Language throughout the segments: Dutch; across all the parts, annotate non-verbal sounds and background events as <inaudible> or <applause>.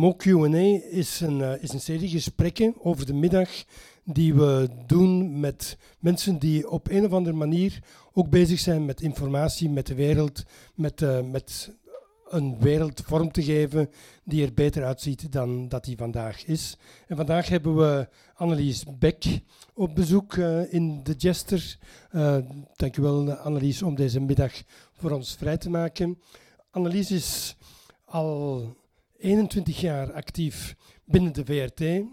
Mo Q&A is een, uh, is een serie gesprekken over de middag die we doen met mensen die op een of andere manier ook bezig zijn met informatie, met de wereld, met, uh, met een wereld vorm te geven die er beter uitziet dan dat die vandaag is. En vandaag hebben we Annelies Beck op bezoek uh, in de Jester. Uh, dankjewel Annelies om deze middag voor ons vrij te maken. Annelies is al 21 jaar actief binnen de VRT.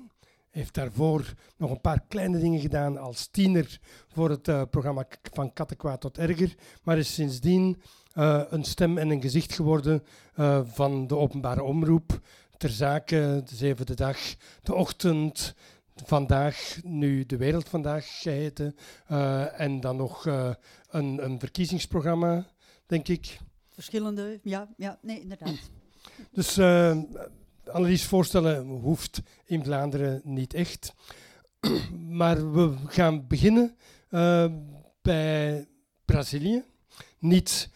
Heeft daarvoor nog een paar kleine dingen gedaan als tiener voor het uh, programma Van Kattenkwaad tot Erger. Maar is sindsdien uh, een stem en een gezicht geworden uh, van de openbare omroep. Ter zake, de zevende dag, de ochtend, vandaag, nu de wereld vandaag geheten. en dan nog een, een verkiezingsprogramma, denk ik. Verschillende, ja, ja nee, inderdaad. Dus uh, Annelies voorstellen hoeft in Vlaanderen niet echt. <clears throat> maar we gaan beginnen uh, bij Brazilië. Niet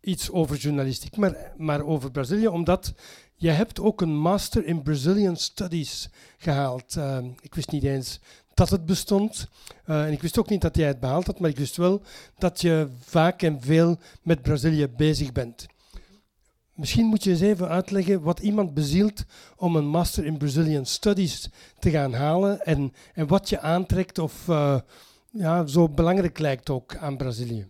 iets over journalistiek, maar, maar over Brazilië, omdat je hebt ook een master in Brazilian Studies gehaald. Uh, ik wist niet eens dat het bestond. En ik wist ook niet dat jij het behaald had, maar ik wist wel dat je vaak en veel met Brazilië bezig bent. Misschien moet je eens even uitleggen wat iemand bezielt om een Master in Brazilian Studies te gaan halen en, en wat je aantrekt of uh, ja, zo belangrijk lijkt ook aan Brazilië.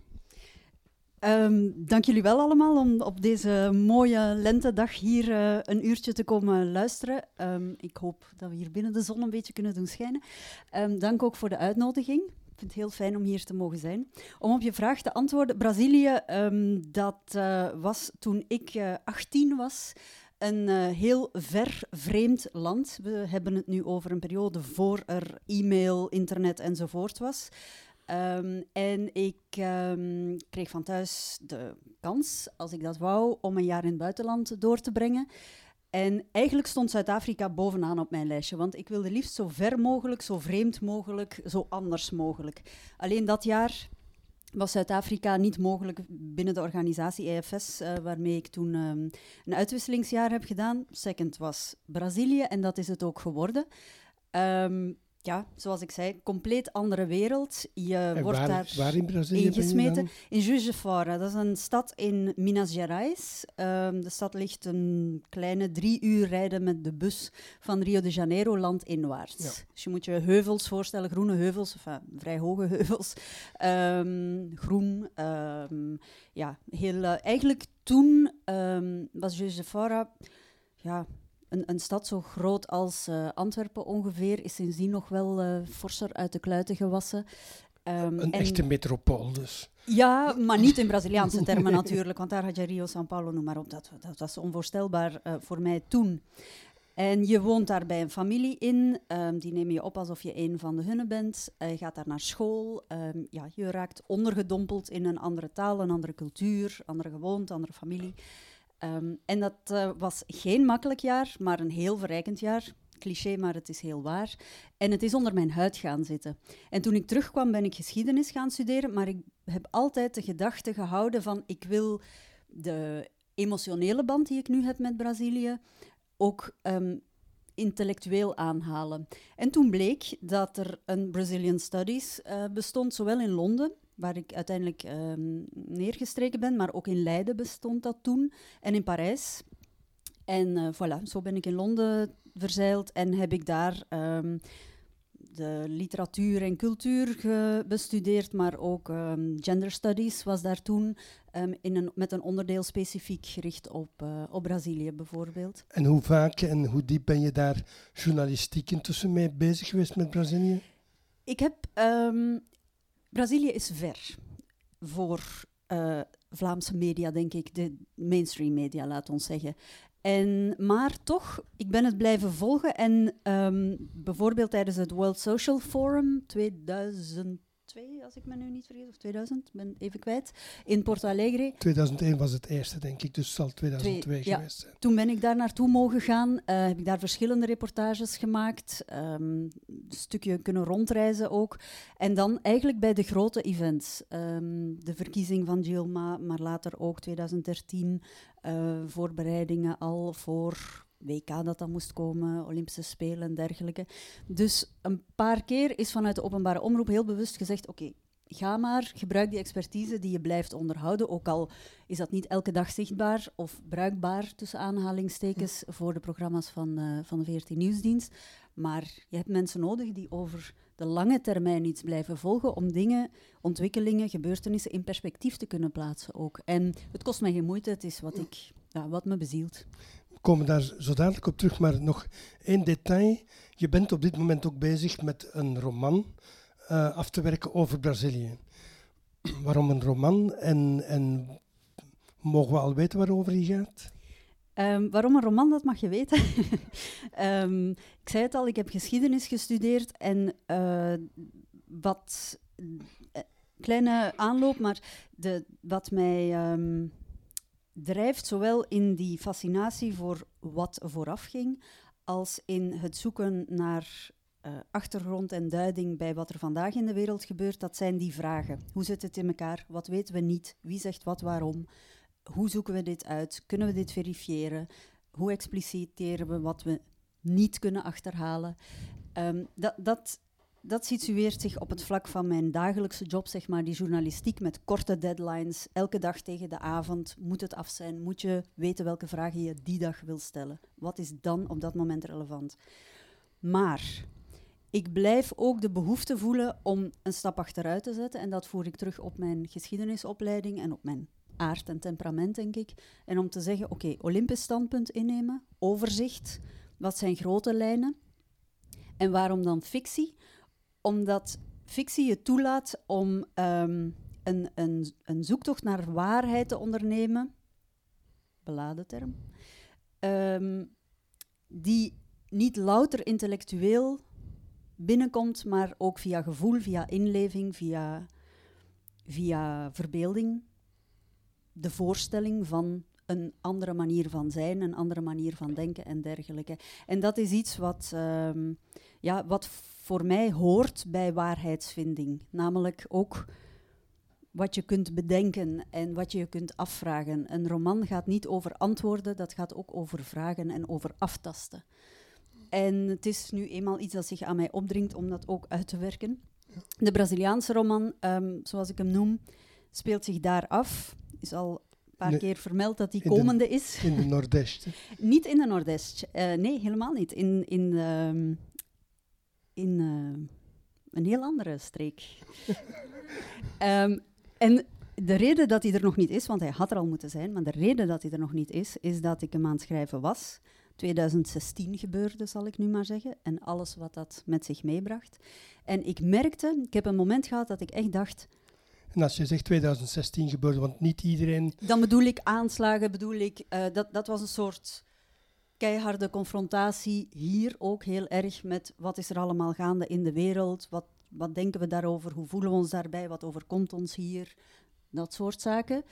Um, dank jullie wel allemaal om op deze mooie lentedag hier uh, een uurtje te komen luisteren. Um, ik hoop dat we hier binnen de zon een beetje kunnen doen schijnen. Um, dank ook voor de uitnodiging vind het heel fijn om hier te mogen zijn. Om op je vraag te antwoorden, Brazilië, um, dat uh, was toen ik uh, 18 was, een uh, heel ver vreemd land. We hebben het nu over een periode voor er e-mail, internet enzovoort was. Um, en ik um, kreeg van thuis de kans, als ik dat wou, om een jaar in het buitenland door te brengen. En eigenlijk stond Zuid-Afrika bovenaan op mijn lijstje, want ik wilde liefst zo ver mogelijk, zo vreemd mogelijk, zo anders mogelijk. Alleen dat jaar was Zuid-Afrika niet mogelijk binnen de organisatie EFS, uh, waarmee ik toen um, een uitwisselingsjaar heb gedaan. Second was Brazilië en dat is het ook geworden. Um, ja, zoals ik zei, compleet andere wereld. Je en wordt waar, daar waar in Brazilië ingesmeten. In Juiz de Fora, dat is een stad in Minas Gerais. Um, de stad ligt een kleine drie uur rijden met de bus van Rio de Janeiro landinwaarts. Ja. Dus je moet je heuvels voorstellen, groene heuvels, enfin, vrij hoge heuvels. Um, groen, um, ja, heel... Uh, eigenlijk toen was Juiz de Fora... Ja, een, een, stad zo groot als uh, Antwerpen ongeveer is sindsdien nog wel uh, forser uit de kluiten gewassen. Um, een echte metropool dus. Ja, maar niet in Braziliaanse termen <laughs> natuurlijk, want daar had je Rio, São Paulo, noem maar op. Dat, dat was onvoorstelbaar uh, voor mij toen. En je woont daar bij een familie in, um, die neem je op alsof je een van de hunne bent. je gaat daar naar school, um, ja, je raakt ondergedompeld in een andere taal, een andere cultuur, andere gewoonte, andere familie. Um, en dat uh, was geen makkelijk jaar, maar een heel verrijkend jaar. Cliché, maar het is heel waar. En het is onder mijn huid gaan zitten. En toen ik terugkwam, ben ik geschiedenis gaan studeren, maar ik heb altijd de gedachte gehouden van ik wil de emotionele band die ik nu heb met Brazilië ook um, intellectueel aanhalen. En toen bleek dat er een Brazilian Studies uh, bestond, zowel in Londen waar ik uiteindelijk um, neergestreken ben, maar ook in Leiden bestond dat toen en in Parijs. En uh, voilà, zo ben ik in Londen verzeild en heb ik daar um, de literatuur en cultuur bestudeerd, maar ook um, gender studies was daar toen in een, met een onderdeel specifiek gericht op, uh, op Brazilië bijvoorbeeld. En hoe vaak en hoe diep ben je daar journalistiek intussen mee bezig geweest met Brazilië? Ik heb Brazilië is ver voor uh, Vlaamse media, denk ik, de mainstream media, laat ons zeggen. En, maar toch, ik ben het blijven volgen. En um, bijvoorbeeld tijdens het World Social Forum 2000 2002, als ik me nu niet vergis, of 2000, ben even kwijt, in Porto Alegre. 2001 was het eerste, denk ik, dus het zal 2002 Twee, geweest zijn. Toen ben ik daar naartoe mogen gaan, uh, heb ik daar verschillende reportages gemaakt, um, een stukje kunnen rondreizen ook. En dan eigenlijk bij de grote events, um, de verkiezing van Gilma, maar later ook 2013, uh, voorbereidingen al voor WK dat dan moest komen, Olympische Spelen en dergelijke. Dus een paar keer is vanuit de openbare omroep heel bewust gezegd: oké, ga maar, gebruik die expertise die je blijft onderhouden. Ook al is dat niet elke dag zichtbaar of bruikbaar, tussen aanhalingstekens, voor de programma's van, uh, van de VRT Nieuwsdienst. Maar je hebt mensen nodig die over de lange termijn iets blijven volgen om dingen, ontwikkelingen, gebeurtenissen in perspectief te kunnen plaatsen ook. En het kost mij geen moeite, het is wat, ik, ja, wat me bezielt. Komen daar zo dadelijk op terug, maar nog één detail. Je bent op dit moment ook bezig met een roman uh, af te werken over Brazilië. <clears throat> Waarom een roman en, en mogen we al weten waarover die gaat? Um, waarom een roman, dat mag je weten. um, <laughs> ik zei het al, ik heb geschiedenis gestudeerd en uh, wat. Uh, kleine aanloop, maar de, wat mij um, drijft, zowel in die fascinatie voor wat vooraf ging, als in het zoeken naar uh, achtergrond en duiding bij wat er vandaag in de wereld gebeurt, dat zijn die vragen. Hoe zit het in elkaar? Wat weten we niet? Wie zegt wat waarom? Hoe zoeken we dit uit? Kunnen we dit verifiëren? Hoe expliciteren we wat we niet kunnen achterhalen? Um, dat, dat, dat situeert zich op het vlak van mijn dagelijkse job, zeg maar, die journalistiek met korte deadlines. Elke dag tegen de avond moet het af zijn. Moet je weten welke vragen je die dag wil stellen. Wat is dan op dat moment relevant? Maar ik blijf ook de behoefte voelen om een stap achteruit te zetten. En dat voer ik terug op mijn geschiedenisopleiding en op mijn aard en temperament, denk ik. En om te zeggen, oké, Olympisch standpunt innemen, overzicht, wat zijn grote lijnen? En waarom dan fictie? Omdat fictie je toelaat om um, een, een, een zoektocht naar waarheid te ondernemen, beladen term, um, die niet louter intellectueel binnenkomt, maar ook via gevoel, via inleving, via, via verbeelding. De voorstelling van een andere manier van zijn, een andere manier van denken en dergelijke. En dat is iets wat, um, ja, wat voor mij hoort bij waarheidsvinding. Namelijk ook wat je kunt bedenken en wat je kunt afvragen. Een roman gaat niet over antwoorden, dat gaat ook over vragen en over aftasten. En het is nu eenmaal iets dat zich aan mij opdringt om dat ook uit te werken. De Braziliaanse roman, um, zoals ik hem noem, speelt zich daar af. Is al paar keer vermeld dat die komende is. In de Noordest. <laughs> niet in de Noordest. Uh, nee, helemaal niet. In, in, um, in uh, een heel andere streek. um, <laughs> en de reden dat hij er nog niet is, want hij had er al moeten zijn, maar de reden dat hij er nog niet is, is dat ik hem aan het schrijven was. 2016 gebeurde, zal ik nu maar zeggen. En alles wat dat met zich meebracht. En ik merkte, ik heb een moment gehad dat ik echt dacht. En als je zegt 2016 gebeurde, want niet iedereen. Dan bedoel ik aanslagen, bedoel ik. Uh, dat, dat was een soort keiharde confrontatie. Hier ook heel erg met wat is er allemaal gaande in de wereld. Wat, wat denken we daarover? Hoe voelen we ons daarbij? Wat overkomt ons hier? Dat soort zaken.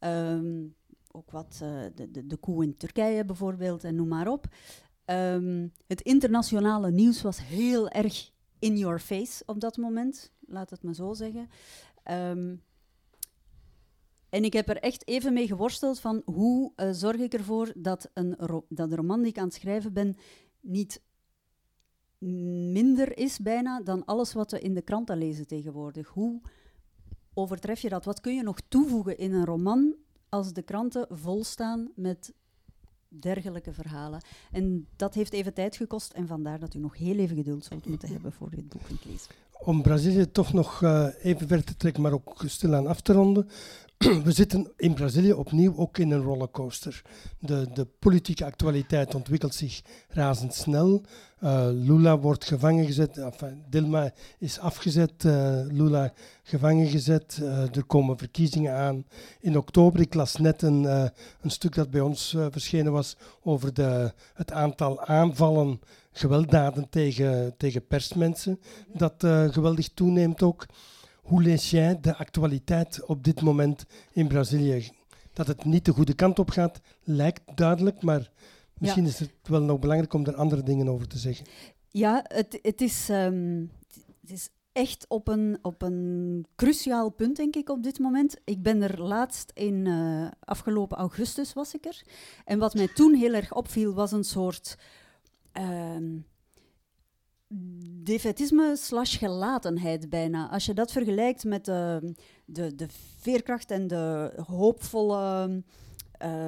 Um, ook wat uh, de, de, de koe in Turkije bijvoorbeeld en noem maar op. Um, het internationale nieuws was heel erg in your face op dat moment, laat het me zo zeggen. Um, en ik heb er echt even mee geworsteld van hoe uh, zorg ik ervoor dat, een dat de roman die ik aan het schrijven ben niet minder is bijna dan alles wat we in de kranten lezen tegenwoordig. Hoe overtref je dat? Wat kun je nog toevoegen in een roman als de kranten vol staan met dergelijke verhalen. En dat heeft even tijd gekost en vandaar dat u nog heel even geduld zult moeten hebben voor het boek kunt lezen. Om Brazilië toch nog uh, even ver te trekken, maar ook stilaan af te ronden. <clears throat> we zitten in Brazilië opnieuw ook in een rollercoaster. De, de politieke actualiteit ontwikkelt zich razendsnel. Uh, Lula wordt gevangen gezet, enfin, Dilma is afgezet, uh, Lula gevangen gezet. Uh, er komen verkiezingen aan in oktober. Ik las net een, een stuk dat bij ons verschenen was over de, het aantal aanvallen, gewelddaden tegen, tegen persmensen, dat geweldig toeneemt ook. Hoe lees jij de actualiteit op dit moment in Brazilië? Dat het niet de goede kant op gaat, lijkt duidelijk, maar misschien ja. is het wel nog belangrijk om er andere dingen over te zeggen. Ja, het, het, is, um, het is echt op een, op een cruciaal punt, denk ik, op dit moment. Ik ben er laatst in uh, afgelopen augustus was ik er. En wat mij toen heel erg opviel, was een soort uh, defetisme slash gelatenheid bijna. Als je dat vergelijkt met de, de, de veerkracht en de hoopvolle uh,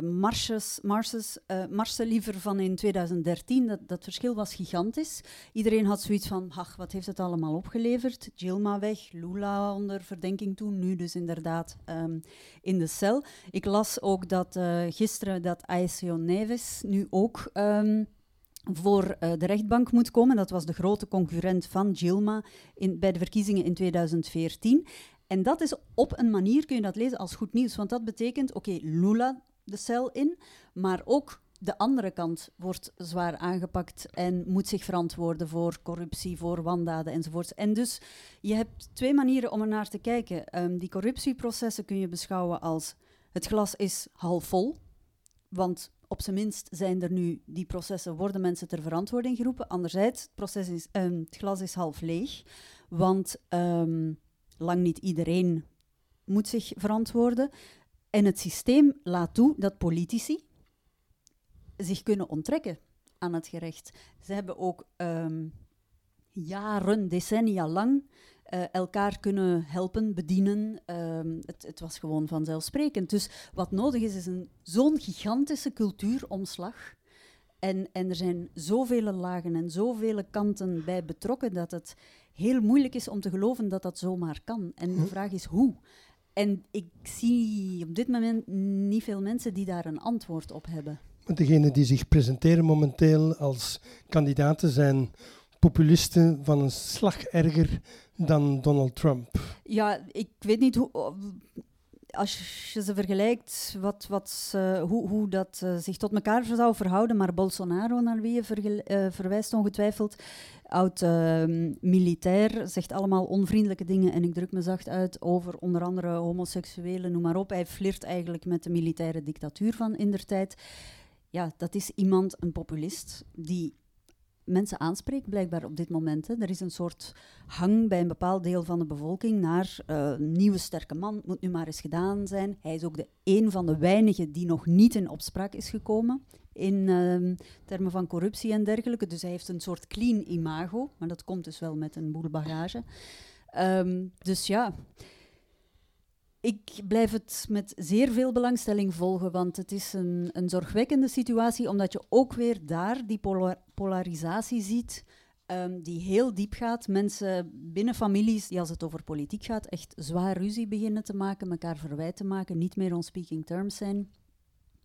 marsen liever van in 2013. Dat, dat verschil was gigantisch. Iedereen had zoiets van, ach, wat heeft het allemaal opgeleverd? Gilma weg, Lula onder verdenking toen, nu dus inderdaad um, in de cel. Ik las ook dat uh, gisteren dat Aecio Neves nu ook... voor uh, de rechtbank moet komen. Dat was de grote concurrent van Gilma in, bij de verkiezingen in 2014. En dat is op een manier, kun je dat lezen als goed nieuws. Want dat betekent, oké, Lula de cel in, maar ook de andere kant wordt zwaar aangepakt en moet zich verantwoorden voor corruptie, voor wandaden enzovoort. En dus je hebt twee manieren om er naar te kijken. Um, die corruptieprocessen kun je beschouwen als het glas is half vol, want op zijn minst zijn er nu die processen, worden mensen ter verantwoording geroepen. Anderzijds, het, proces is, um, het glas is half leeg, want um, lang niet iedereen moet zich verantwoorden. En het systeem laat toe dat politici zich kunnen onttrekken aan het gerecht. Ze hebben ook um, jaren, decennia lang uh, elkaar kunnen helpen, bedienen. Um, het, het, was gewoon vanzelfsprekend. Dus wat nodig is, is een, zo'n gigantische cultuuromslag. En, en er zijn zoveel lagen en zoveel kanten bij betrokken dat het heel moeilijk is om te geloven dat dat zomaar kan. En de hm. vraag is hoe. En ik zie op dit moment niet veel mensen die daar een antwoord op hebben. Degenen die zich presenteren momenteel als kandidaten zijn populisten van een slag erger dan Donald Trump. Ja, ik weet niet hoe. Als je ze vergelijkt, wat, wat, uh, hoe, hoe dat uh, zich tot elkaar zou verhouden, maar Bolsonaro, naar wie je uh, verwijst ongetwijfeld, oud uh, militair, zegt allemaal onvriendelijke dingen en ik druk me zacht uit over onder andere homoseksuelen, noem maar op. Hij flirt eigenlijk met de militaire dictatuur van in der tijd. Ja, dat is iemand, een populist, die mensen aanspreekt, blijkbaar op dit moment. Er is een soort hang bij een bepaald deel van de bevolking naar uh, nieuwe sterke man, moet nu maar eens gedaan zijn. Hij is ook de een van de weinigen die nog niet in opspraak is gekomen in uh, termen van corruptie en dergelijke. Dus hij heeft een soort clean imago, maar dat komt dus wel met een boel bagage. Um, dus ja, ik blijf het met zeer veel belangstelling volgen, want het is een, een zorgwekkende situatie, omdat je ook weer daar die polarisatie ziet. Um, die heel diep gaat. Mensen binnen families, die als het over politiek gaat, echt zwaar ruzie beginnen te maken, elkaar verwijt te maken, niet meer on speaking terms zijn.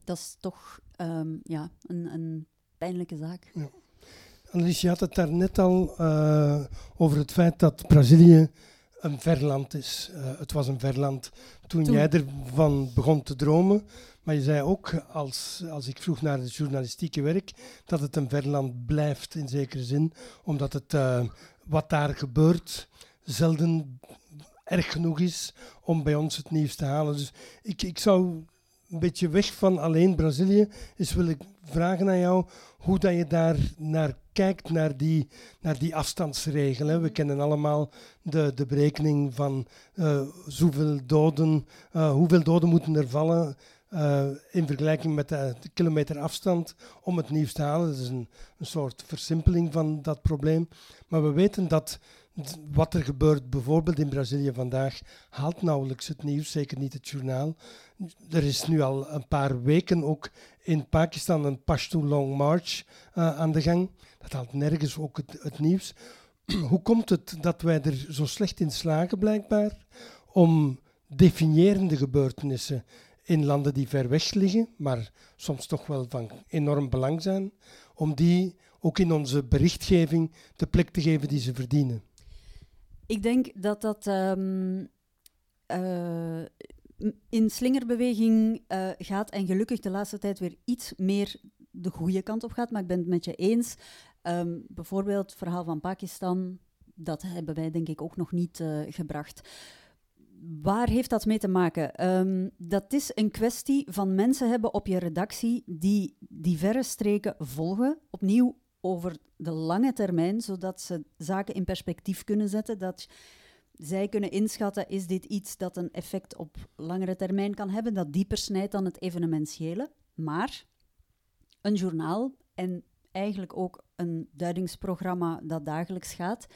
Dat is toch um, ja, een, een, pijnlijke zaak. Ja. Annelies, je had het daar net al uh, over het feit dat Brazilië een verland is. Uh, het was een verland toen, toen, jij ervan begon te dromen. Maar je zei ook, als, als ik vroeg naar het journalistieke werk, dat het een verland blijft in zekere zin. Omdat het, uh, wat daar gebeurt zelden erg genoeg is om bij ons het nieuws te halen. Dus ik, ik zou een beetje weg van alleen Brazilië, is wil ik vragen aan jou hoe dat je daar naar kijkt, naar die, naar die afstandsregel. Hè. We mhm. kennen allemaal de, de berekening van uh, zoveel doden, uh, hoeveel doden moeten er vallen uh, in vergelijking met de, de, kilometer afstand om het nieuws te halen. Dat is een, een soort versimpeling van dat probleem. Maar we weten dat wat er gebeurt bijvoorbeeld in Brazilië vandaag haalt nauwelijks het nieuws, zeker niet het journaal. Er is nu al een paar weken ook in Pakistan een Pashto Long March uh, aan de gang. Dat haalt nergens ook het, nieuws. <clears throat> Hoe komt het dat wij er zo slecht in slagen, blijkbaar, om definiërende gebeurtenissen in landen die ver weg liggen, maar soms toch wel van enorm belang zijn, om die ook in onze berichtgeving de plek te geven die ze verdienen? Ik denk dat dat um, uh, in slingerbeweging uh, gaat en gelukkig de laatste tijd weer iets meer de goede kant op gaat. Maar ik ben het met je eens. Um, bijvoorbeeld het verhaal van Pakistan, dat hebben wij denk ik ook nog niet uh, gebracht. Waar heeft dat mee te maken? Um, dat is een kwestie van mensen hebben op je redactie die die verre streken volgen. Opnieuw over de lange termijn, zodat ze zaken in perspectief kunnen zetten. Dat zij kunnen inschatten, is dit iets dat een effect op langere termijn kan hebben, dat dieper snijdt dan het evenementiële. Maar een journaal en eigenlijk ook een duidingsprogramma dat dagelijks gaat,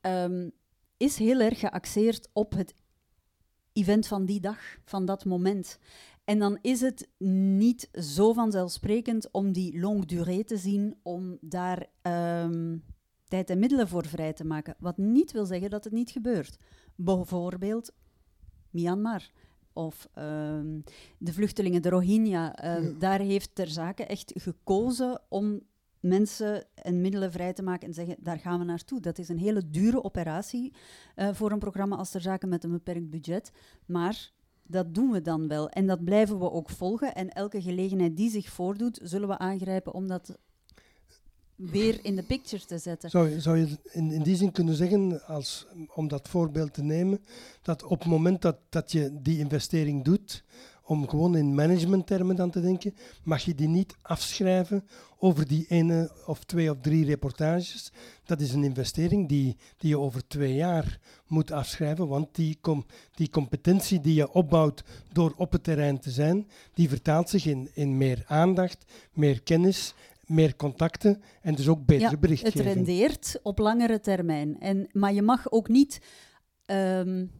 um, is heel erg geaxeerd op het event van die dag, van dat moment. En dan is het niet zo vanzelfsprekend om die longue durée te zien, om daar um, tijd en middelen voor vrij te maken. Wat niet wil zeggen dat het niet gebeurt. Bijvoorbeeld Myanmar of um, de vluchtelingen, de Rohingya. Um, ja. Daar heeft ter zake echt gekozen om mensen en middelen vrij te maken en zeggen, daar gaan we naartoe. Dat is een hele dure operatie uh, voor een programma als ter zake met een beperkt budget. Maar dat doen we dan wel. En dat blijven we ook volgen. En elke gelegenheid die zich voordoet, zullen we aangrijpen om dat weer in de picture te zetten. Zou je, zou je in, in die zin kunnen zeggen, als, om dat voorbeeld te nemen, dat op het moment dat, dat je die investering doet, om gewoon in managementtermen dan te denken, mag je die niet afschrijven over die ene of twee of drie reportages. Dat is een investering die, die je over twee jaar moet afschrijven, want die, com, die competentie die je opbouwt door op het terrein te zijn, die vertaalt zich in, in meer aandacht, meer kennis meer contacten en dus ook betere ja, berichtgeving. Het rendeert op langere termijn. En, maar je mag ook niet. Um,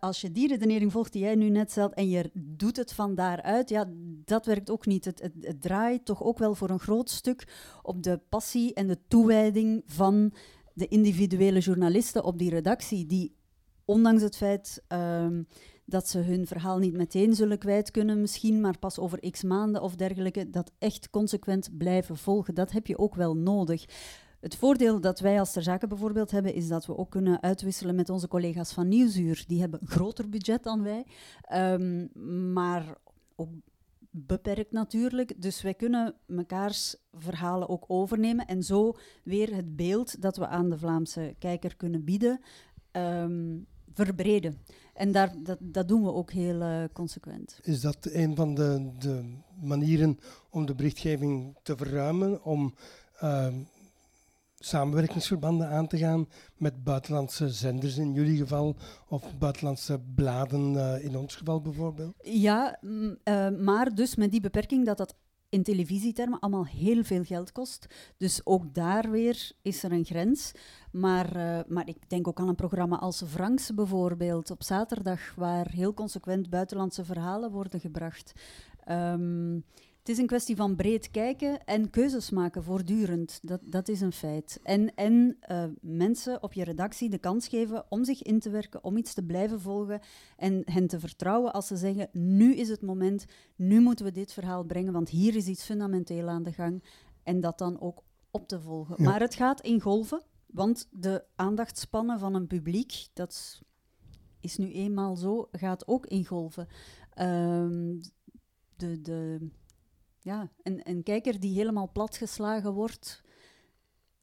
als je die redenering volgt die jij nu net stelt en je doet het van daaruit, ja, dat werkt ook niet. Het, het, het, draait toch ook wel voor een groot stuk op de passie en de toewijding van de individuele journalisten op die redactie, die ondanks het feit um, dat ze hun verhaal niet meteen zullen kwijt kunnen, misschien, maar pas over x maanden of dergelijke, dat echt consequent blijven volgen. Dat heb je ook wel nodig. Het voordeel dat wij als ter zake bijvoorbeeld hebben, is dat we ook kunnen uitwisselen met onze collega's van Nieuwsuur. Die hebben een groter budget dan wij, um, maar ook beperkt natuurlijk. Dus wij kunnen mekaars verhalen ook overnemen en zo weer het beeld dat we aan de Vlaamse kijker kunnen bieden. Um, verbreden. En daar, dat, dat doen we ook heel uh, consequent. Is dat een van de, de, manieren om de berichtgeving te verruimen, om uh, samenwerkingsverbanden aan te gaan met buitenlandse zenders in jullie geval, of buitenlandse bladen uh, in ons geval bijvoorbeeld? Ja, uh, maar dus met die beperking dat dat in televisietermen allemaal heel veel geld kost. Dus ook daar weer is er een grens. Maar, uh, maar ik denk ook aan een programma als Franks bijvoorbeeld op zaterdag, waar heel consequent buitenlandse verhalen worden gebracht. Um, het is een kwestie van breed kijken en keuzes maken voortdurend. Dat, dat is een feit. En, en uh, mensen op je redactie de kans geven om zich in te werken, om iets te blijven volgen en hen te vertrouwen als ze zeggen: nu is het moment, nu moeten we dit verhaal brengen, want hier is iets fundamenteel aan de gang. En dat dan ook op te volgen. Ja. Maar het gaat in golven, want de aandachtspannen van een publiek, dat is nu eenmaal zo, gaat ook in golven. Um, de. de ja, een, een kijker die helemaal platgeslagen wordt,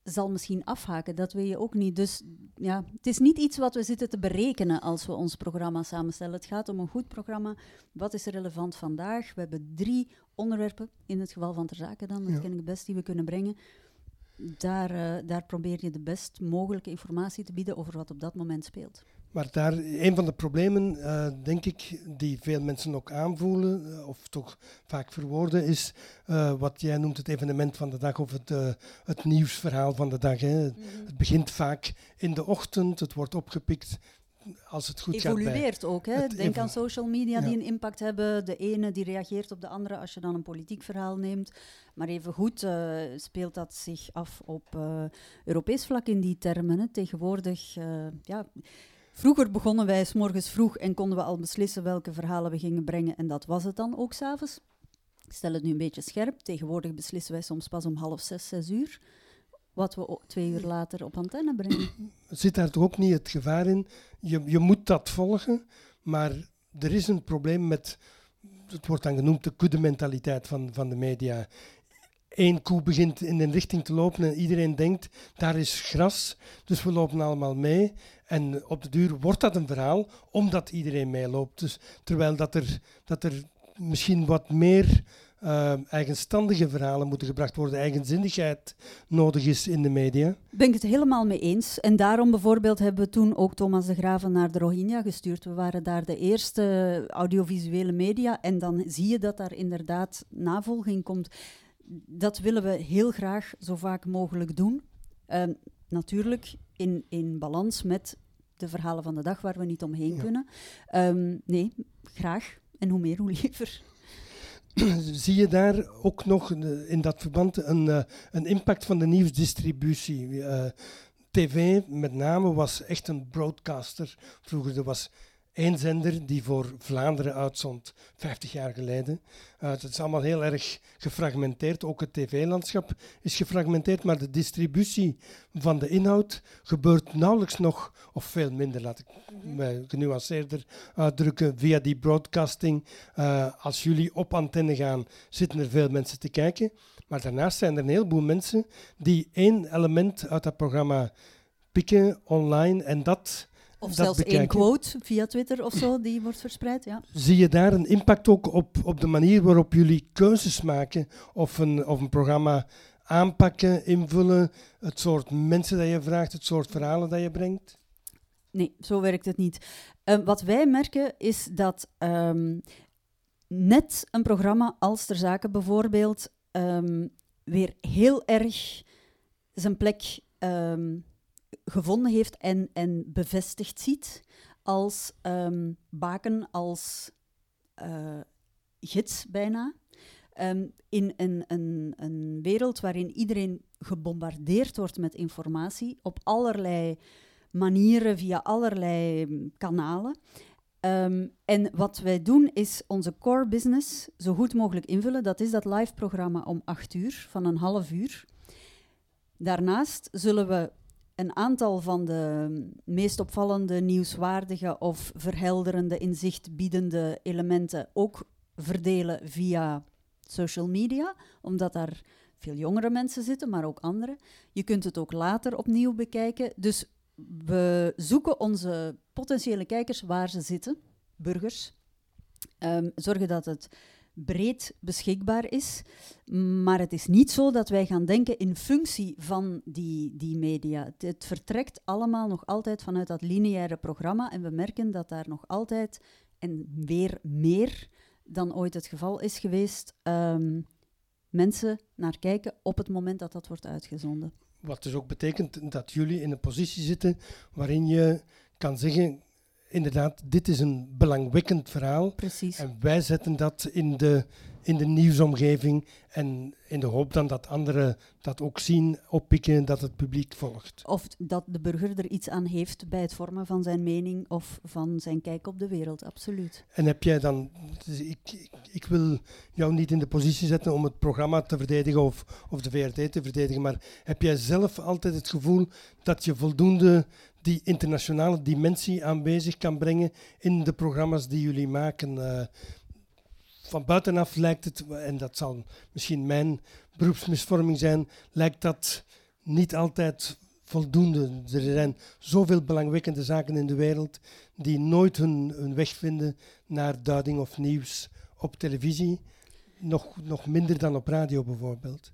zal misschien afhaken. Dat weet je ook niet. Dus ja, het is niet iets wat we zitten te berekenen als we ons programma samenstellen. Het gaat om een goed programma. Wat is relevant vandaag? We hebben drie onderwerpen, in het geval van ter zake dan, dat ja. ken ik best, die we kunnen brengen. Daar, uh, daar probeer je de best mogelijke informatie te bieden over wat op dat moment speelt. Maar daar, een van de problemen, uh, denk ik, die veel mensen ook aanvoelen, uh, of toch vaak verwoorden, is uh, wat jij noemt het evenement van de dag of het, het nieuwsverhaal van de dag. Hè. Mm -hmm. Het begint vaak in de ochtend, het wordt opgepikt als het goed Evolueert gaat. Evolueert ook. Hè? Denk aan social media ja. die een impact hebben. De ene die reageert op de andere als je dan een politiek verhaal neemt. Maar even goed speelt dat zich af op Europees vlak in die termen. Hè. Tegenwoordig, ja Vroeger begonnen wij s morgens vroeg en konden we al beslissen welke verhalen we gingen brengen. En dat was het dan ook s'avonds. Ik stel het nu een beetje scherp. Tegenwoordig beslissen wij soms pas om half zes, zes uur. Wat we twee uur later op antenne brengen. Zit daar toch ook niet het gevaar in? Je, je moet dat volgen, maar er is een probleem met, het wordt dan genoemd, de kudde-mentaliteit van, van de media één koe begint in een richting te lopen en iedereen denkt, daar is gras, dus we lopen allemaal mee. En op de duur wordt dat een verhaal, omdat iedereen meeloopt. Dus, terwijl dat er, dat er misschien wat meer uh, eigenstandige verhalen moeten gebracht worden, eigenzinnigheid nodig is in de media. Ben ik het helemaal mee eens. En daarom bijvoorbeeld hebben we toen ook Thomas de Graven naar de Rohingya gestuurd. We waren daar de eerste audiovisuele media en dan zie je dat daar inderdaad navolging komt. Dat willen we heel graag zo vaak mogelijk doen. Uh, natuurlijk in, in balans met de verhalen van de dag waar we niet omheen kunnen. Um, nee, graag. En hoe meer, hoe liever. <clears throat> Zie je daar ook nog in dat verband een, uh, een impact van de nieuwsdistributie? Uh, TV met name was echt een broadcaster. Vroeger er was één zender die voor Vlaanderen uitzond, 50 jaar geleden. Uh, het is allemaal heel erg gefragmenteerd. Ook het tv-landschap is gefragmenteerd, maar de distributie van de inhoud gebeurt nauwelijks nog, of veel minder, laat ik me genuanceerder uitdrukken, via die broadcasting. Uh, als jullie op antenne gaan, zitten er veel mensen te kijken. Maar daarnaast zijn er een heleboel mensen die één element uit dat programma pikken online en dat of zelfs één quote via Twitter of zo, die wordt verspreid. Ja. Zie je daar een impact ook op, op de manier waarop jullie keuzes maken of een, of een programma aanpakken, invullen, het soort mensen dat je vraagt, het soort verhalen dat je brengt? Nee, zo werkt het niet. Uh, wat wij merken is dat um, net een programma als Ter Zaken bijvoorbeeld um, weer heel erg zijn plek gevonden heeft en, en bevestigd ziet als um, baken, als uh, gids bijna. Um, in een, een, een wereld waarin iedereen gebombardeerd wordt met informatie op allerlei manieren, via allerlei kanalen. Um, en wat wij doen is onze core business zo goed mogelijk invullen. Dat is dat live programma om acht uur, van een half uur. Daarnaast zullen we een aantal van de meest opvallende, nieuwswaardige of verhelderende, inzichtbiedende elementen ook verdelen via social media, omdat daar veel jongere mensen zitten, maar ook andere. Je kunt het ook later opnieuw bekijken. Dus we zoeken onze potentiële kijkers waar ze zitten, burgers. Um, zorgen dat het breed beschikbaar is. Maar het is niet zo dat wij gaan denken in functie van die, die media. Het, vertrekt allemaal nog altijd vanuit dat lineaire programma. En we merken dat daar nog altijd, en weer meer dan ooit het geval is geweest, um, mensen naar kijken op het moment dat dat wordt uitgezonden. Wat dus ook betekent dat jullie in een positie zitten waarin je kan zeggen inderdaad, dit is een belangwekkend verhaal. Precies. En wij zetten dat in de, in de nieuwsomgeving en in de hoop dan dat anderen dat ook zien, oppikken, dat het publiek volgt. Of dat de burger er iets aan heeft bij het vormen van zijn mening of van zijn kijk op de wereld, absoluut. En heb jij dan, dus ik, ik, ik, wil jou niet in de positie zetten om het programma te verdedigen of, of de VRT te verdedigen, maar heb jij zelf altijd het gevoel dat je voldoende die internationale dimensie aanwezig kan brengen in de programma's die jullie maken. Uh, van buitenaf lijkt het, en dat zal misschien mijn beroepsmisvorming zijn, lijkt dat niet altijd voldoende. Er zijn zoveel belangwekkende zaken in de wereld die nooit hun, weg vinden naar duiding of nieuws op televisie. Nog, nog minder dan op radio bijvoorbeeld.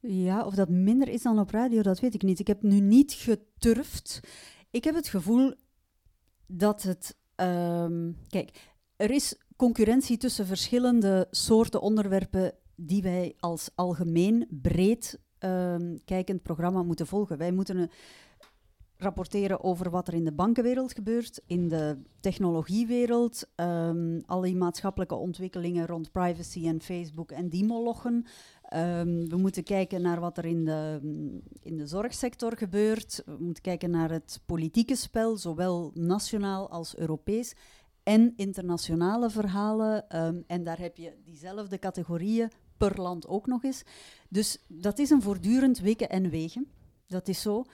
Ja, of dat minder is dan op radio, dat weet ik niet. Ik heb nu niet geturfd. Ik heb het gevoel dat het. Um, kijk, er is concurrentie tussen verschillende soorten onderwerpen die wij als algemeen breed um, kijkend programma moeten volgen. Wij moeten rapporteren over wat er in de bankenwereld gebeurt, in de technologiewereld, um, al die maatschappelijke ontwikkelingen rond privacy en Facebook en die molochen. Um, we moeten kijken naar wat er in de, in de zorgsector gebeurt. We moeten kijken naar het politieke spel, zowel nationaal als Europees. En internationale verhalen. Um, en daar heb je diezelfde categorieën per land ook nog eens. Dus dat is een voortdurend wikken en wegen. Dat is zo.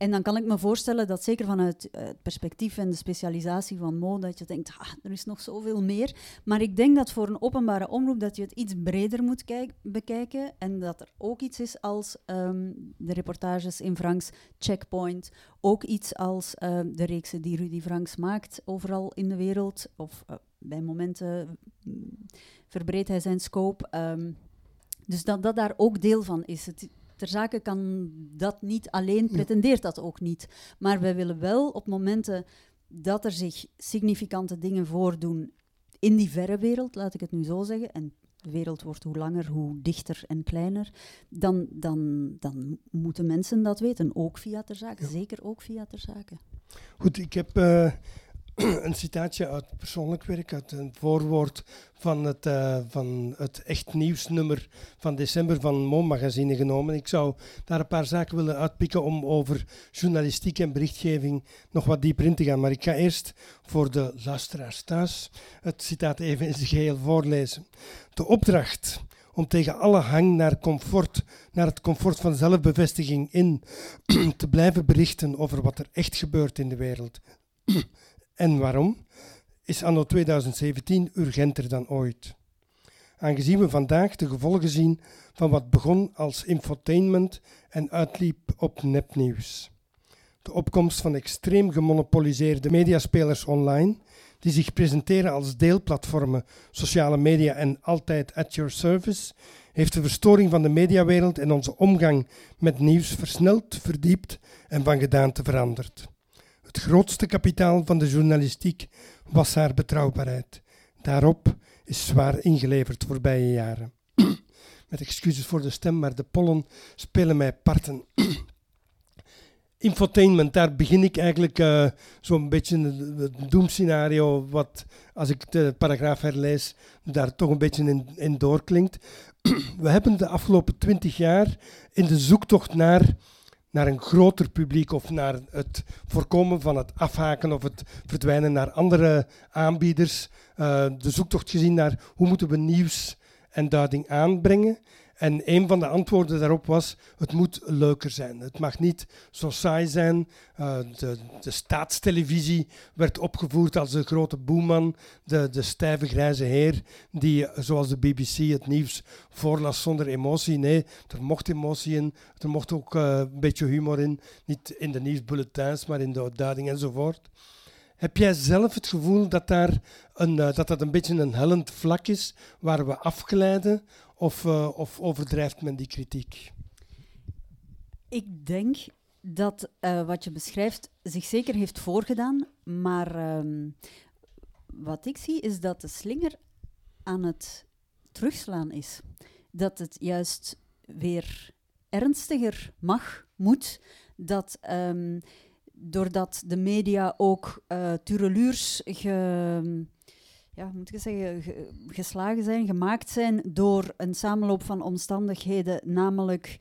En dan kan ik me voorstellen dat zeker vanuit eh, het perspectief en de specialisatie van mode, dat je denkt, ah, er is nog zoveel meer. Maar ik denk dat voor een openbare omroep dat je het iets breder moet bekijken en dat er ook iets is als um, de reportages in Franks Checkpoint, ook iets als uh, de reeksen die Rudy Franks maakt overal in de wereld, of uh, bij momenten mm, verbreedt hij zijn scope. Ehm, dus dat dat daar ook deel van is. Het, ter zake kan dat niet alleen, pretendeert dat ook niet. Maar wij willen wel op momenten dat er zich significante dingen voordoen in die verre wereld, laat ik het nu zo zeggen, en de wereld wordt hoe langer, hoe dichter en kleiner, dan, dan, dan moeten mensen dat weten, ook via ter zake, zeker ook via ter zake. Goed, ik heb uh, <clears throat> een citaatje uit persoonlijk werk, uit een voorwoord van het, uh, van het Echt Nieuwsnummer van december van Mo Magazine genomen. Ik zou daar een paar zaken willen uitpikken om over journalistiek en berichtgeving nog wat dieper in te gaan. Maar ik ga eerst voor de luisteraars thuis het citaat even in zijn geheel voorlezen. De opdracht om tegen alle hang naar comfort, naar het comfort van zelfbevestiging in, <clears throat> te blijven berichten over wat er echt gebeurt in de wereld <clears throat> en waarom, is anno 2017 urgenter dan ooit. Aangezien we vandaag de gevolgen zien van wat begon als infotainment en uitliep op nepnieuws. De opkomst van extreem gemonopoliseerde mediaspelers online, die zich presenteren als deelplatformen, sociale media en altijd at your service, heeft de verstoring van de mediawereld en onze omgang met nieuws versneld, verdiept en van gedaante veranderd. Het grootste kapitaal van de journalistiek was haar betrouwbaarheid. Daarop is zwaar ingeleverd voorbije jaren. <clears throat> Met excuses voor de stem, maar de pollen spelen mij parten. <clears throat> Infotainment, daar begin ik eigenlijk uh, zo'n beetje het doemscenario, wat als ik de paragraaf herlees, daar toch een beetje in, in doorklinkt. <clears throat> We hebben de afgelopen twintig jaar in de zoektocht naar naar een groter publiek of naar het voorkomen van het afhaken of het verdwijnen naar andere aanbieders. Uh, de zoektocht gezien naar hoe moeten we nieuws en duiding aanbrengen. En een van de antwoorden daarop was: het moet leuker zijn. Het mag niet zo saai zijn. Uh, de, de, staatstelevisie werd opgevoerd als de grote boeman, de, de stijve grijze heer die, zoals de BBC, het nieuws voorlas zonder emotie. Nee, er mocht emotie in, er mocht ook uh, een beetje humor in. Niet in de nieuwsbulletins, maar in de duiding enzovoort. Heb jij zelf het gevoel dat, daar een, uh, dat dat een beetje een hellend vlak is waar we afglijden? Of, uh, of overdrijft men die kritiek? Ik denk dat uh, wat je beschrijft zich zeker heeft voorgedaan, maar um, wat ik zie is dat de slinger aan het terugslaan is. Dat het juist weer ernstiger mag, moet, dat um, doordat de media ook uh, tureluurs ge, ja, moet ik zeggen, geslagen zijn, gemaakt zijn door een samenloop van omstandigheden, namelijk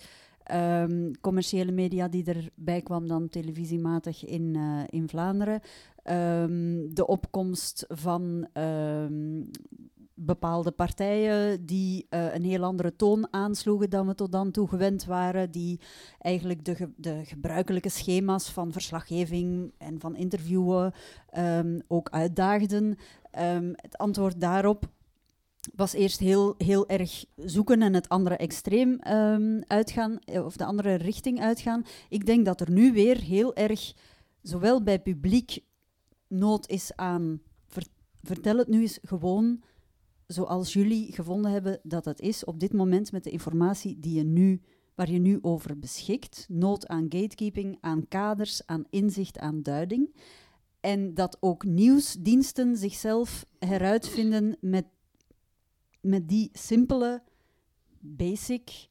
um, commerciële media die erbij kwam dan televisiematig in, uh, in Vlaanderen, um, de opkomst van um, bepaalde partijen die uh, een heel andere toon aansloegen dan we tot dan toe gewend waren, die eigenlijk de, de gebruikelijke schema's van verslaggeving en van interviewen um, ook uitdaagden. Um, het antwoord daarop was eerst heel, heel erg zoeken en het andere extreem um, uitgaan, eh, of de andere richting uitgaan. Ik denk dat er nu weer heel erg, zowel bij publiek, nood is aan. Ver, vertel het nu eens gewoon zoals jullie gevonden hebben dat het is op dit moment met de informatie die je nu, waar je nu over beschikt. Nood aan gatekeeping, aan kaders, aan inzicht, aan duiding. En dat ook nieuwsdiensten zichzelf heruitvinden met, met die simpele, basic,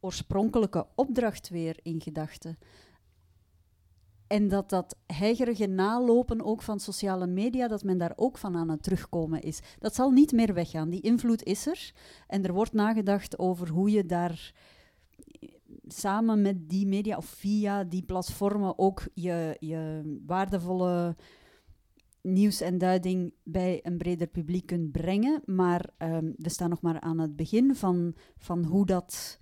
oorspronkelijke opdracht weer in gedachten. En dat dat heigerige nalopen ook van sociale media, dat men daar ook van aan het terugkomen is. Dat zal niet meer weggaan. Die invloed is er. En er wordt nagedacht over hoe je daar samen met die media of via die platformen ook je, je waardevolle nieuws en duiding bij een breder publiek kunt brengen. Maar um, we staan nog maar aan het begin van, van, hoe, dat,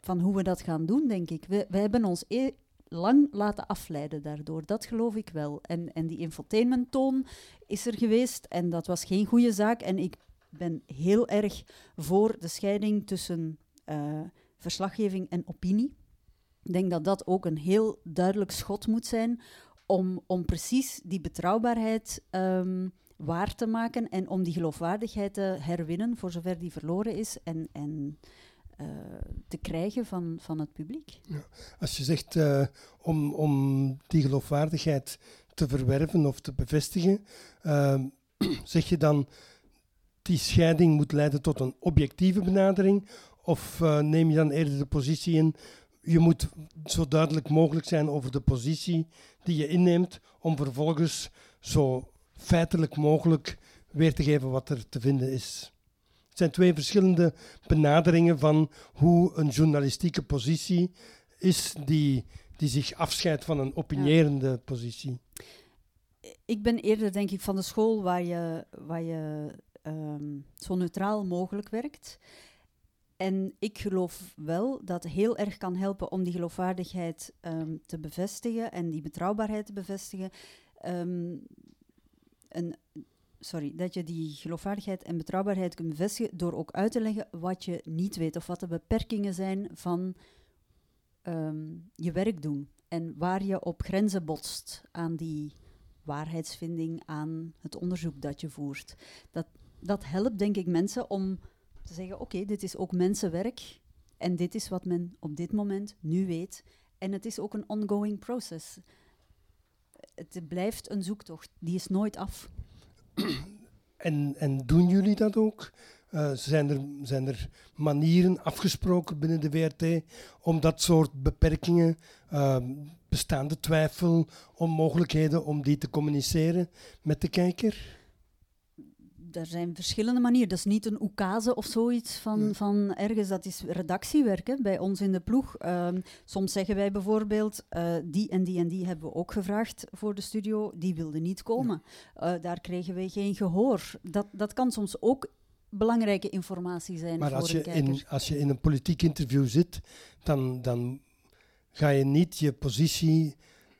van hoe we dat gaan doen, denk ik. We, we hebben ons e lang laten afleiden daardoor. Dat geloof ik wel. En, en die infotainment-toon is er geweest en dat was geen goede zaak. En ik ben heel erg voor de scheiding tussen uh, verslaggeving en opinie. Ik denk dat dat ook een heel duidelijk schot moet zijn om, om precies die betrouwbaarheid um, waar te maken en om die geloofwaardigheid te herwinnen, voor zover die verloren is, en, en uh, te krijgen van, van het publiek. Ja. Als je zegt uh, om, om die geloofwaardigheid te verwerven of te bevestigen, uh, <clears throat> zeg je dan die scheiding moet leiden tot een objectieve benadering? Of neem je dan eerder de positie in, je moet zo duidelijk mogelijk zijn over de positie die je inneemt, om vervolgens zo feitelijk mogelijk weer te geven wat er te vinden is. Het zijn twee verschillende benaderingen van hoe een journalistieke positie is die, die zich afscheidt van een opinierende positie. Ik ben eerder, denk ik, van de school waar je, waar je ehm, zo neutraal mogelijk werkt. En ik geloof wel dat heel erg kan helpen om die geloofwaardigheid um, te bevestigen en die betrouwbaarheid te bevestigen. Um, een, sorry, dat je die geloofwaardigheid en betrouwbaarheid kunt bevestigen door ook uit te leggen wat je niet weet of wat de beperkingen zijn van um, je werk doen en waar je op grenzen botst aan die waarheidsvinding, aan het onderzoek dat je voert. Dat, dat helpt denk ik mensen om te zeggen, oké, dit is ook mensenwerk en dit is wat men op dit moment nu weet. En het is ook een ongoing process. Het blijft een zoektocht, die is nooit af. En, en doen jullie dat ook? Uh, zijn, er, zijn er manieren afgesproken binnen de WRT om dat soort beperkingen, uh, bestaande twijfel, onmogelijkheden, om die te communiceren met de kijker? Er zijn verschillende manieren. Dat is niet een oekase of zoiets van, van ergens. Dat is redactiewerk hè, bij ons in de ploeg. Um, soms zeggen wij bijvoorbeeld, uh, die en die en die hebben we ook gevraagd voor de studio. Die wilden niet komen. Uh, daar kregen wij geen gehoor. Dat, dat kan soms ook belangrijke informatie zijn maar voor als je. In, als je in een politiek interview zit, dan, dan ga je niet je positie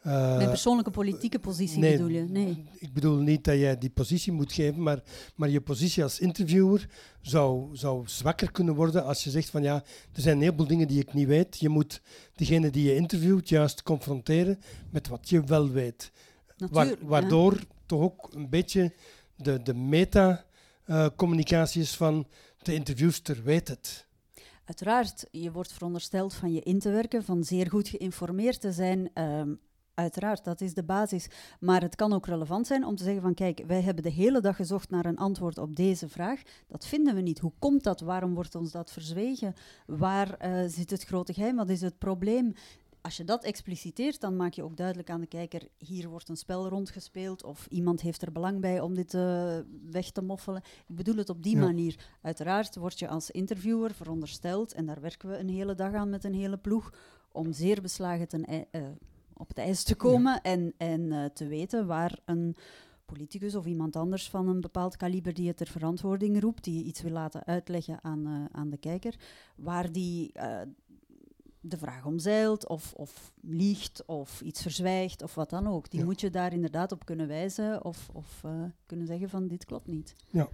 uh, Mijn persoonlijke politieke positie nee, bedoel je? Nee. Ik bedoel niet dat jij die positie moet geven, maar, maar je positie als interviewer zou, zou zwakker kunnen worden als je zegt van ja, er zijn een heleboel dingen die ik niet weet. Je moet degene die je interviewt juist confronteren met wat je wel weet. Wa waardoor toch ook een beetje de, de meta-communicatie uh, is van de interviewster weet het. Uiteraard, je wordt verondersteld van je in te werken, van zeer goed geïnformeerd te zijn. Um, Uiteraard, dat is de basis. Maar het kan ook relevant zijn om te zeggen van kijk, wij hebben de hele dag gezocht naar een antwoord op deze vraag. Dat vinden we niet. Hoe komt dat? Waarom wordt ons dat verzwegen? Waar uh, zit het grote geheim? Wat is het probleem? Als je dat expliciteert, dan maak je ook duidelijk aan de kijker, hier wordt een spel rondgespeeld of iemand heeft er belang bij om dit uh, weg te moffelen. Ik bedoel het op die manier. Uiteraard word je als interviewer verondersteld, en daar werken we een hele dag aan met een hele ploeg, om zeer beslagen te uh, op het ijs te komen en, en uh, te weten waar een politicus of iemand anders van een bepaald kaliber die het ter verantwoording roept, die iets wil laten uitleggen aan, uh, aan de kijker, waar die uh, de vraag omzeilt of, of liegt of iets verzwijgt of wat dan ook. Die moet je daar inderdaad op kunnen wijzen of, of kunnen zeggen van dit klopt niet. Ja,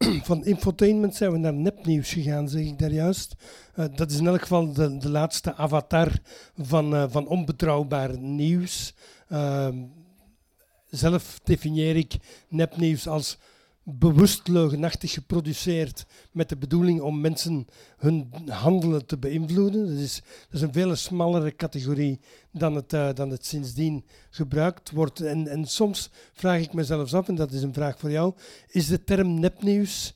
<clears throat> van infotainment zijn we naar nepnieuws gegaan, zeg ik daar juist. Uh, dat is in elk geval de, de laatste avatar van, uh, van onbetrouwbaar nieuws. Uh, zelf definieer ik nepnieuws als bewust leugenachtig geproduceerd met de bedoeling om mensen hun handelen te beïnvloeden. Dat is, dat is een veel smallere categorie dan het, uh, dan het sindsdien gebruikt wordt. En, en soms vraag ik mezelf af, en dat is een vraag voor jou, is de term nepnieuws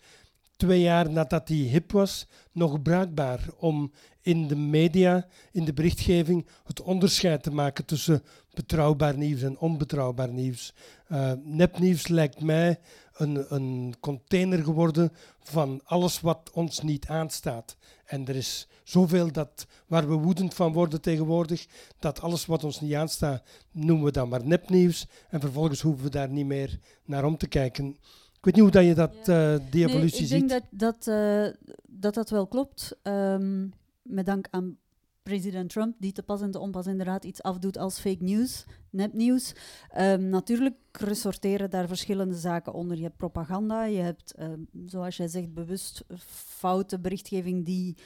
twee jaar nadat die hip was nog bruikbaar om in de media, in de berichtgeving, het onderscheid te maken tussen betrouwbaar nieuws en onbetrouwbaar nieuws. Uh, nepnieuws lijkt mij een, een container geworden van alles wat ons niet aanstaat. En er is zoveel dat, waar we woedend van worden tegenwoordig, dat alles wat ons niet aanstaat, noemen we dan maar nepnieuws. En vervolgens hoeven we daar niet meer naar om te kijken. Ik weet niet hoe dat je dat, ja. uh, die evolutie nee, ik denk Dat, dat, uh, dat dat wel klopt. Um, met dank aan president Trump, die te pas en te onpas inderdaad iets afdoet als fake news, nepnieuws. Um, natuurlijk resorteren daar verschillende zaken onder. Je hebt propaganda, je hebt, um, zoals jij zegt, bewust foute berichtgeving die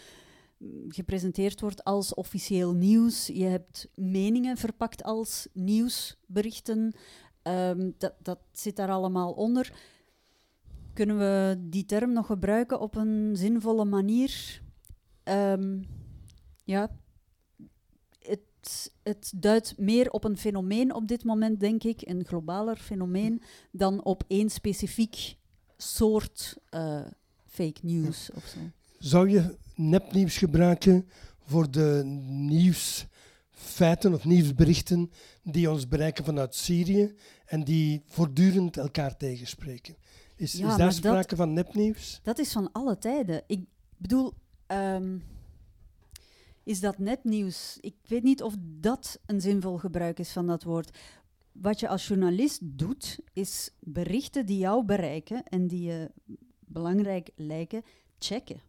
mm, gepresenteerd wordt als officieel nieuws. Je hebt meningen verpakt als nieuwsberichten. Um, dat, dat zit daar allemaal onder. Kunnen we die term nog gebruiken op een zinvolle manier? Ehm, ja, het, het duidt meer op een fenomeen op dit moment, denk ik, een globaler fenomeen, dan op één specifiek soort uh, fake news of zo. Zou je nepnieuws gebruiken voor de nieuwsfeiten of nieuwsberichten die ons bereiken vanuit Syrië en die voortdurend elkaar tegenspreken? Is, is daar sprake van nepnieuws? Dat is van alle tijden. Ik bedoel, um, is dat nepnieuws? Ik weet niet of dat een zinvol gebruik is van dat woord. Wat je als journalist doet, is berichten die jou bereiken en die je belangrijk lijken, checken.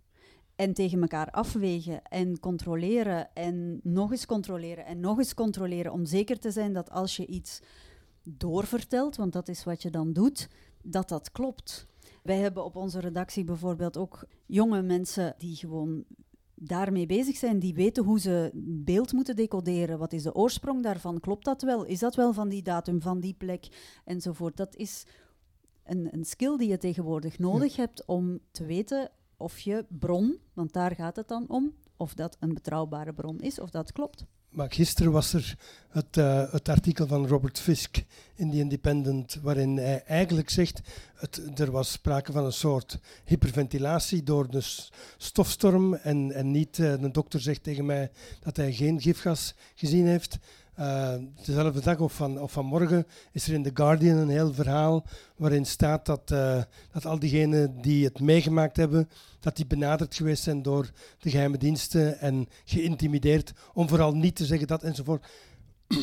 En tegen elkaar afwegen en controleren en nog eens controleren en nog eens controleren om zeker te zijn dat als je iets doorvertelt, want dat is wat je dan doet, dat dat klopt. Wij hebben op onze redactie bijvoorbeeld ook jonge mensen die gewoon daarmee bezig zijn, die weten hoe ze beeld moeten decoderen. Wat is de oorsprong daarvan? Klopt dat wel? Is dat wel van die datum, van die plek enzovoort? Dat is een, een skill die je tegenwoordig nodig hebt om te weten of je bron, want daar gaat het dan om, of dat een betrouwbare bron is, of dat klopt. Maar gisteren was er het, uh, het, artikel van Robert Fisk in The Independent, waarin hij eigenlijk zegt, het, er was sprake van een soort hyperventilatie door de stofstorm en, en niet, uh, de dokter zegt tegen mij dat hij geen gifgas gezien heeft. Uh, dezelfde dag of, van, of vanmorgen is er in The Guardian een heel verhaal waarin staat dat, uh, dat al diegenen die het meegemaakt hebben, dat die benaderd geweest zijn door de geheime diensten en geïntimideerd om vooral niet te zeggen dat enzovoort. <clears throat>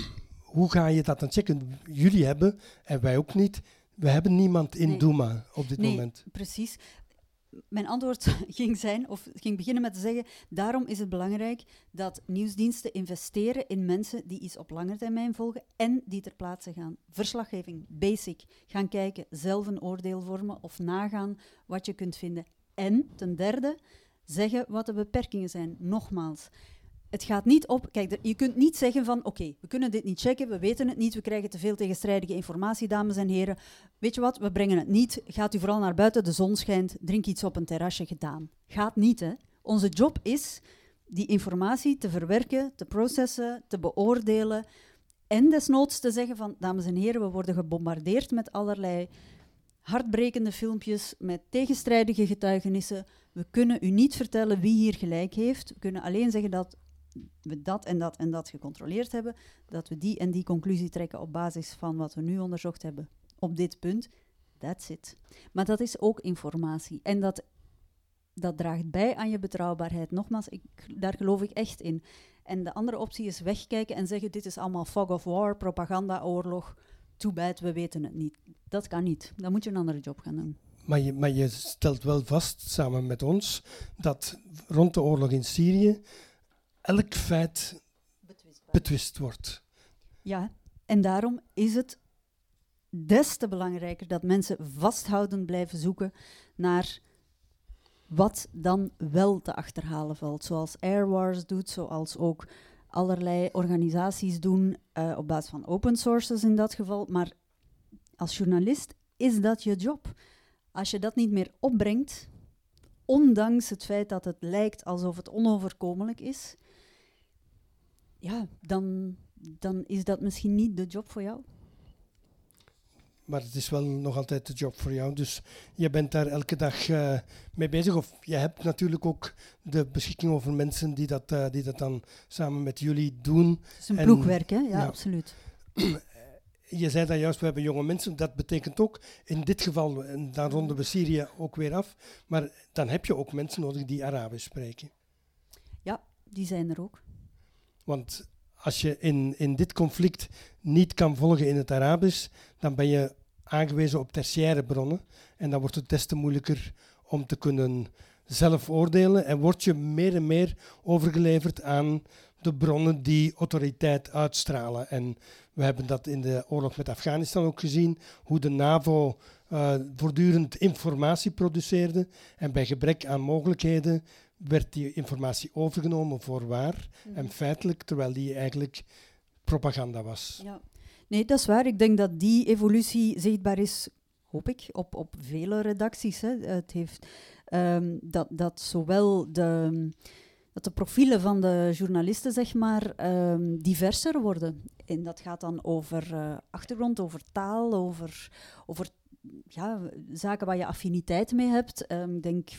Hoe ga je dat dan checken? Jullie hebben, en wij ook niet, we hebben niemand in nee. Douma op dit nee, moment. Precies mijn antwoord <laughs> ging zijn, of ging beginnen met te zeggen, daarom is het belangrijk dat nieuwsdiensten investeren in mensen die iets op lange termijn volgen en die ter plaatse gaan. Verslaggeving, basic, gaan kijken, zelf een oordeel vormen of nagaan wat je kunt vinden. En ten derde, zeggen wat de beperkingen zijn. Nogmaals, het gaat niet op. Kijk, je kunt niet zeggen van oké, we kunnen dit niet checken, we weten het niet, we krijgen te veel tegenstrijdige informatie, dames en heren. Weet je wat, we brengen het niet. Gaat u vooral naar buiten, de zon schijnt, drink iets op een terrasje gedaan. Gaat niet, hè? Onze job is die informatie te verwerken, te processen, te beoordelen en desnoods te zeggen van dames en heren, we worden gebombardeerd met allerlei hartbrekende filmpjes, met tegenstrijdige getuigenissen. We kunnen u niet vertellen wie hier gelijk heeft. We kunnen alleen zeggen dat we dat en dat en dat gecontroleerd hebben, dat we die en die conclusie trekken op basis van wat we nu onderzocht hebben op dit punt. That's it. Maar dat is ook informatie. En dat, dat draagt bij aan je betrouwbaarheid. Nogmaals, ik, daar geloof ik echt in. En de andere optie is wegkijken en zeggen: dit is allemaal fog of war, propaganda, oorlog. Too bad, we weten het niet. Dat kan niet. Dan moet je een andere job gaan doen. Maar je, maar je stelt wel vast, samen met ons, dat rond de oorlog in Syrië elk feit betwist wordt. Ja, en daarom is het des te belangrijker dat mensen vasthoudend blijven zoeken naar wat dan wel te achterhalen valt. Zoals Airwars doet, zoals ook allerlei organisaties doen, uh, op basis van open sources in dat geval. Maar als journalist is dat je job. Als je dat niet meer opbrengt, ondanks het feit dat het lijkt alsof het onoverkomelijk is, ja, dan, dan is dat misschien niet de job voor jou. Maar het is wel nog altijd de job voor jou. Dus je bent daar elke dag uh, mee bezig. Of je hebt natuurlijk ook de beschikking over mensen die dat, uh, die dat dan samen met jullie doen. Het is een ploegwerk, hè? Ja, ja. absoluut. <clears throat> je zei dat juist, we hebben jonge mensen. Dat betekent ook, in dit geval, en dan ronden we Syrië ook weer af. Maar dan heb je ook mensen nodig die Arabisch spreken. Ja, die zijn er ook. Want als je in, in dit conflict niet kan volgen in het Arabisch, dan ben je aangewezen op tertiaire bronnen. En dan wordt het des te moeilijker om te kunnen zelf oordelen. En word je meer en meer overgeleverd aan de bronnen die autoriteit uitstralen. En we hebben dat in de oorlog met Afghanistan ook gezien, hoe de NAVO uh, voortdurend informatie produceerde en bij gebrek aan mogelijkheden werd die informatie overgenomen voor waar en mhm. feitelijk, terwijl die eigenlijk propaganda was. Ja. Nee, dat is waar. Ik denk dat die evolutie zichtbaar is hoop ik, op, op vele redacties. Hè. Het heeft ehm, dat, dat zowel de, dat de profielen van de journalisten zeg maar, um, diverser worden. En dat gaat dan over uh, achtergrond, over taal, over, over ja, zaken waar je affiniteit mee hebt. Um, ik denk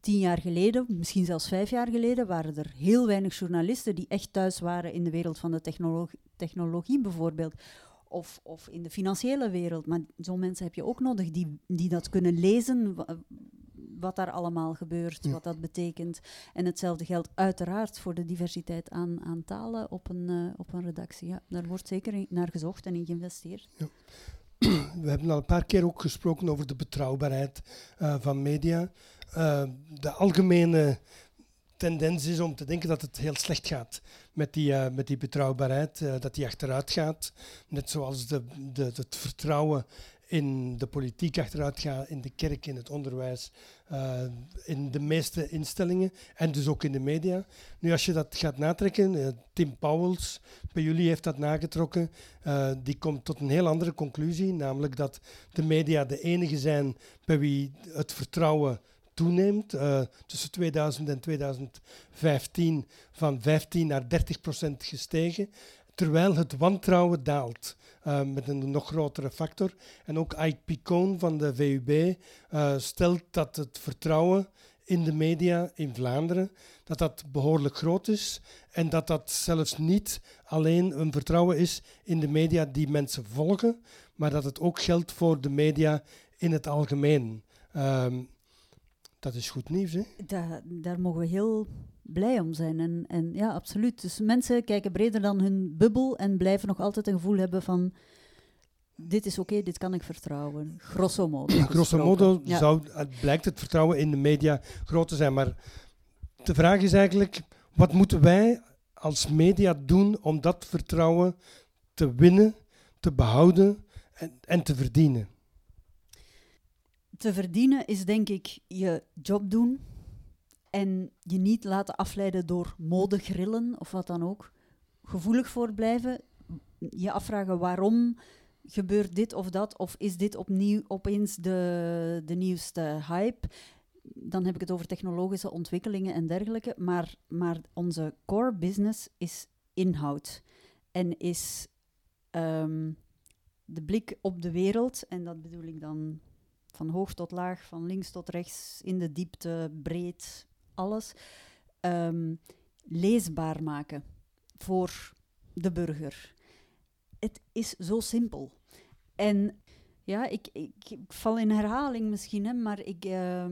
tien jaar geleden, misschien zelfs vijf jaar geleden, waren er heel weinig journalisten die echt thuis waren in de wereld van de technologie, technologie bijvoorbeeld. Of, of in de financiële wereld. Maar zo'n mensen heb je ook nodig die, die dat kunnen lezen, wat daar allemaal gebeurt, wat dat betekent. En hetzelfde geldt uiteraard voor de diversiteit aan, aan talen op een, uh, op een redactie. Ja, daar wordt zeker naar gezocht en in geïnvesteerd. Ja. <clears throat> We hebben al een paar keer ook gesproken over de betrouwbaarheid uh, van media. Uh, de algemene tendens is om te denken dat het heel slecht gaat met die, uh, met die betrouwbaarheid, uh, dat die achteruit gaat. Net zoals de, de, het vertrouwen in de politiek achteruit gaat, in de kerk, in het onderwijs, in de meeste instellingen en dus ook in de media. Nu, als je dat gaat natrekken, Tim Powels bij jullie heeft dat nagetrokken, die komt tot een heel andere conclusie, namelijk dat de media de enige zijn bij wie het vertrouwen toeneemt. Uh, tussen 2000 en 2015 van 15 naar 30 procent gestegen. Terwijl het wantrouwen daalt uh, met een nog grotere factor. En ook Ike Picon van de VUB eh, stelt dat het vertrouwen in de media in Vlaanderen, dat dat behoorlijk groot is en dat dat zelfs niet alleen een vertrouwen is in de media die mensen volgen, maar dat het ook geldt voor de media in het algemeen. Um, dat is goed nieuws, hè? Da daar mogen we heel blij om zijn. En, en ja, absoluut. Dus mensen kijken breder dan hun bubbel en blijven nog altijd een gevoel hebben van dit is oké, dit kan ik vertrouwen. Grosso modo. <clears throat> Grosso modo zou, blijkt het vertrouwen in de media groot te zijn. Maar de vraag is eigenlijk, wat moeten wij als media doen om dat vertrouwen te winnen, te behouden en, en te verdienen? Te verdienen is denk ik je job doen en je niet laten afleiden door modegrillen of wat dan ook. Gevoelig voor blijven, je afvragen waarom gebeurt dit of dat, of is dit opnieuw opeens de, de nieuwste hype. Dan heb ik het over technologische ontwikkelingen en dergelijke. Maar, maar onze core business is inhoud. En is um, de blik op de wereld, en dat bedoel ik dan van hoog tot laag, van links tot rechts, in de diepte, breed, alles, um, leesbaar maken voor de burger. Het is zo simpel. En ja, ik, ik, val in herhaling misschien, hè, maar ik, uh,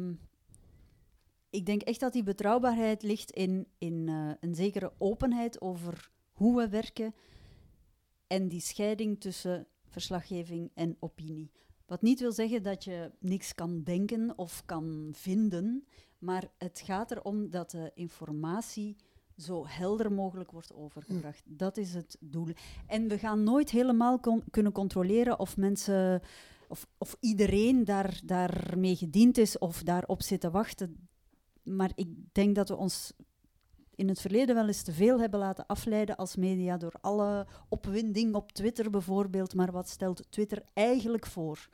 ik denk echt dat die betrouwbaarheid ligt in, in uh, een zekere openheid over hoe we werken en die scheiding tussen verslaggeving en opinie. Wat niet wil zeggen dat je niks kan denken of kan vinden, maar het gaat erom dat de informatie zo helder mogelijk wordt overgebracht. Dat is het doel. En we gaan nooit helemaal kunnen controleren of mensen of, of iedereen daar, daarmee gediend is of daarop zit te wachten. Maar ik denk dat we ons in het verleden wel eens te veel hebben laten afleiden als media door alle opwinding op Twitter bijvoorbeeld. Maar wat stelt Twitter eigenlijk voor?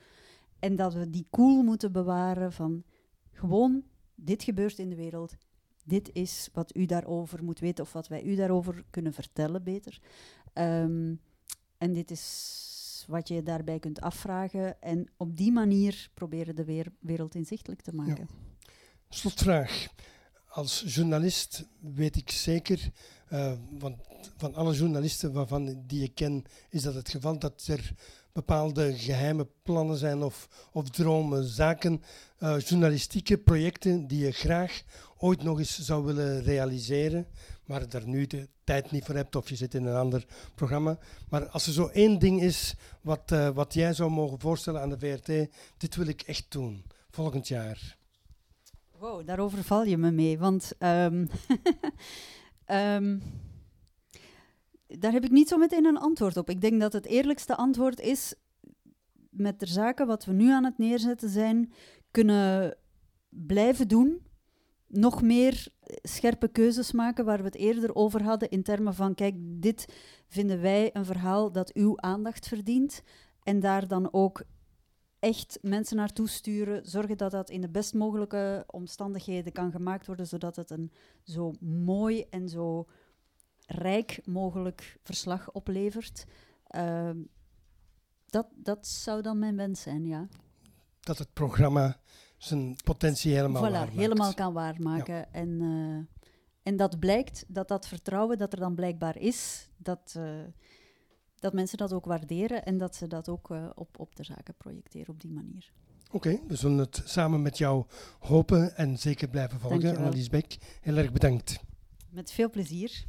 En dat we die cool moeten bewaren van gewoon, dit gebeurt in de wereld. Dit is wat u daarover moet weten of wat wij u daarover kunnen vertellen beter. Um, en dit is wat je daarbij kunt afvragen. En op die manier proberen de wereld inzichtelijk te maken. Ja. Slotvraag als journalist weet ik zeker, uh, want van alle journalisten waarvan die ik ken, is dat het geval dat er bepaalde geheime plannen zijn of, of dromen, zaken, uh, journalistieke projecten die je graag ooit nog eens zou willen realiseren, maar daar nu de tijd niet voor hebt of je zit in een ander programma. Maar als er zo één ding is wat, uh, wat jij zou mogen voorstellen aan de VRT, dit wil ik echt doen, volgend jaar. Wow, daarover val je me mee. Want um, um, <laughs> daar heb ik niet zo meteen een antwoord op. Ik denk dat het eerlijkste antwoord is met de zaken wat we nu aan het neerzetten zijn, kunnen blijven doen. Nog meer scherpe keuzes maken waar we het eerder over hadden in termen van kijk, dit vinden wij een verhaal dat uw aandacht verdient. En daar dan ook echt mensen naartoe sturen. Zorgen dat dat in de best mogelijke omstandigheden kan gemaakt worden, zodat het een zo mooi en zo rijk mogelijk verslag oplevert. Ehm, dat, dat zou dan mijn wens zijn, ja. Dat het programma zijn potentie helemaal voilà, waarmaakt. helemaal kan waarmaken. En, eh, en dat blijkt, dat dat vertrouwen dat er dan blijkbaar is, dat, eh, dat mensen dat ook waarderen en dat ze dat ook eh, op, op de zaken projecteren op die manier. Oké, okay, we zullen het samen met jou hopen en zeker blijven volgen. Annelies Beck, heel erg bedankt. Met veel plezier.